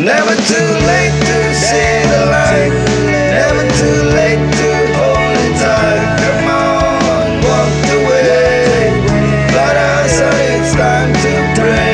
Never too late to see the light. Never too late to hold it tight. Come on, walk away. But I say it's time to pray.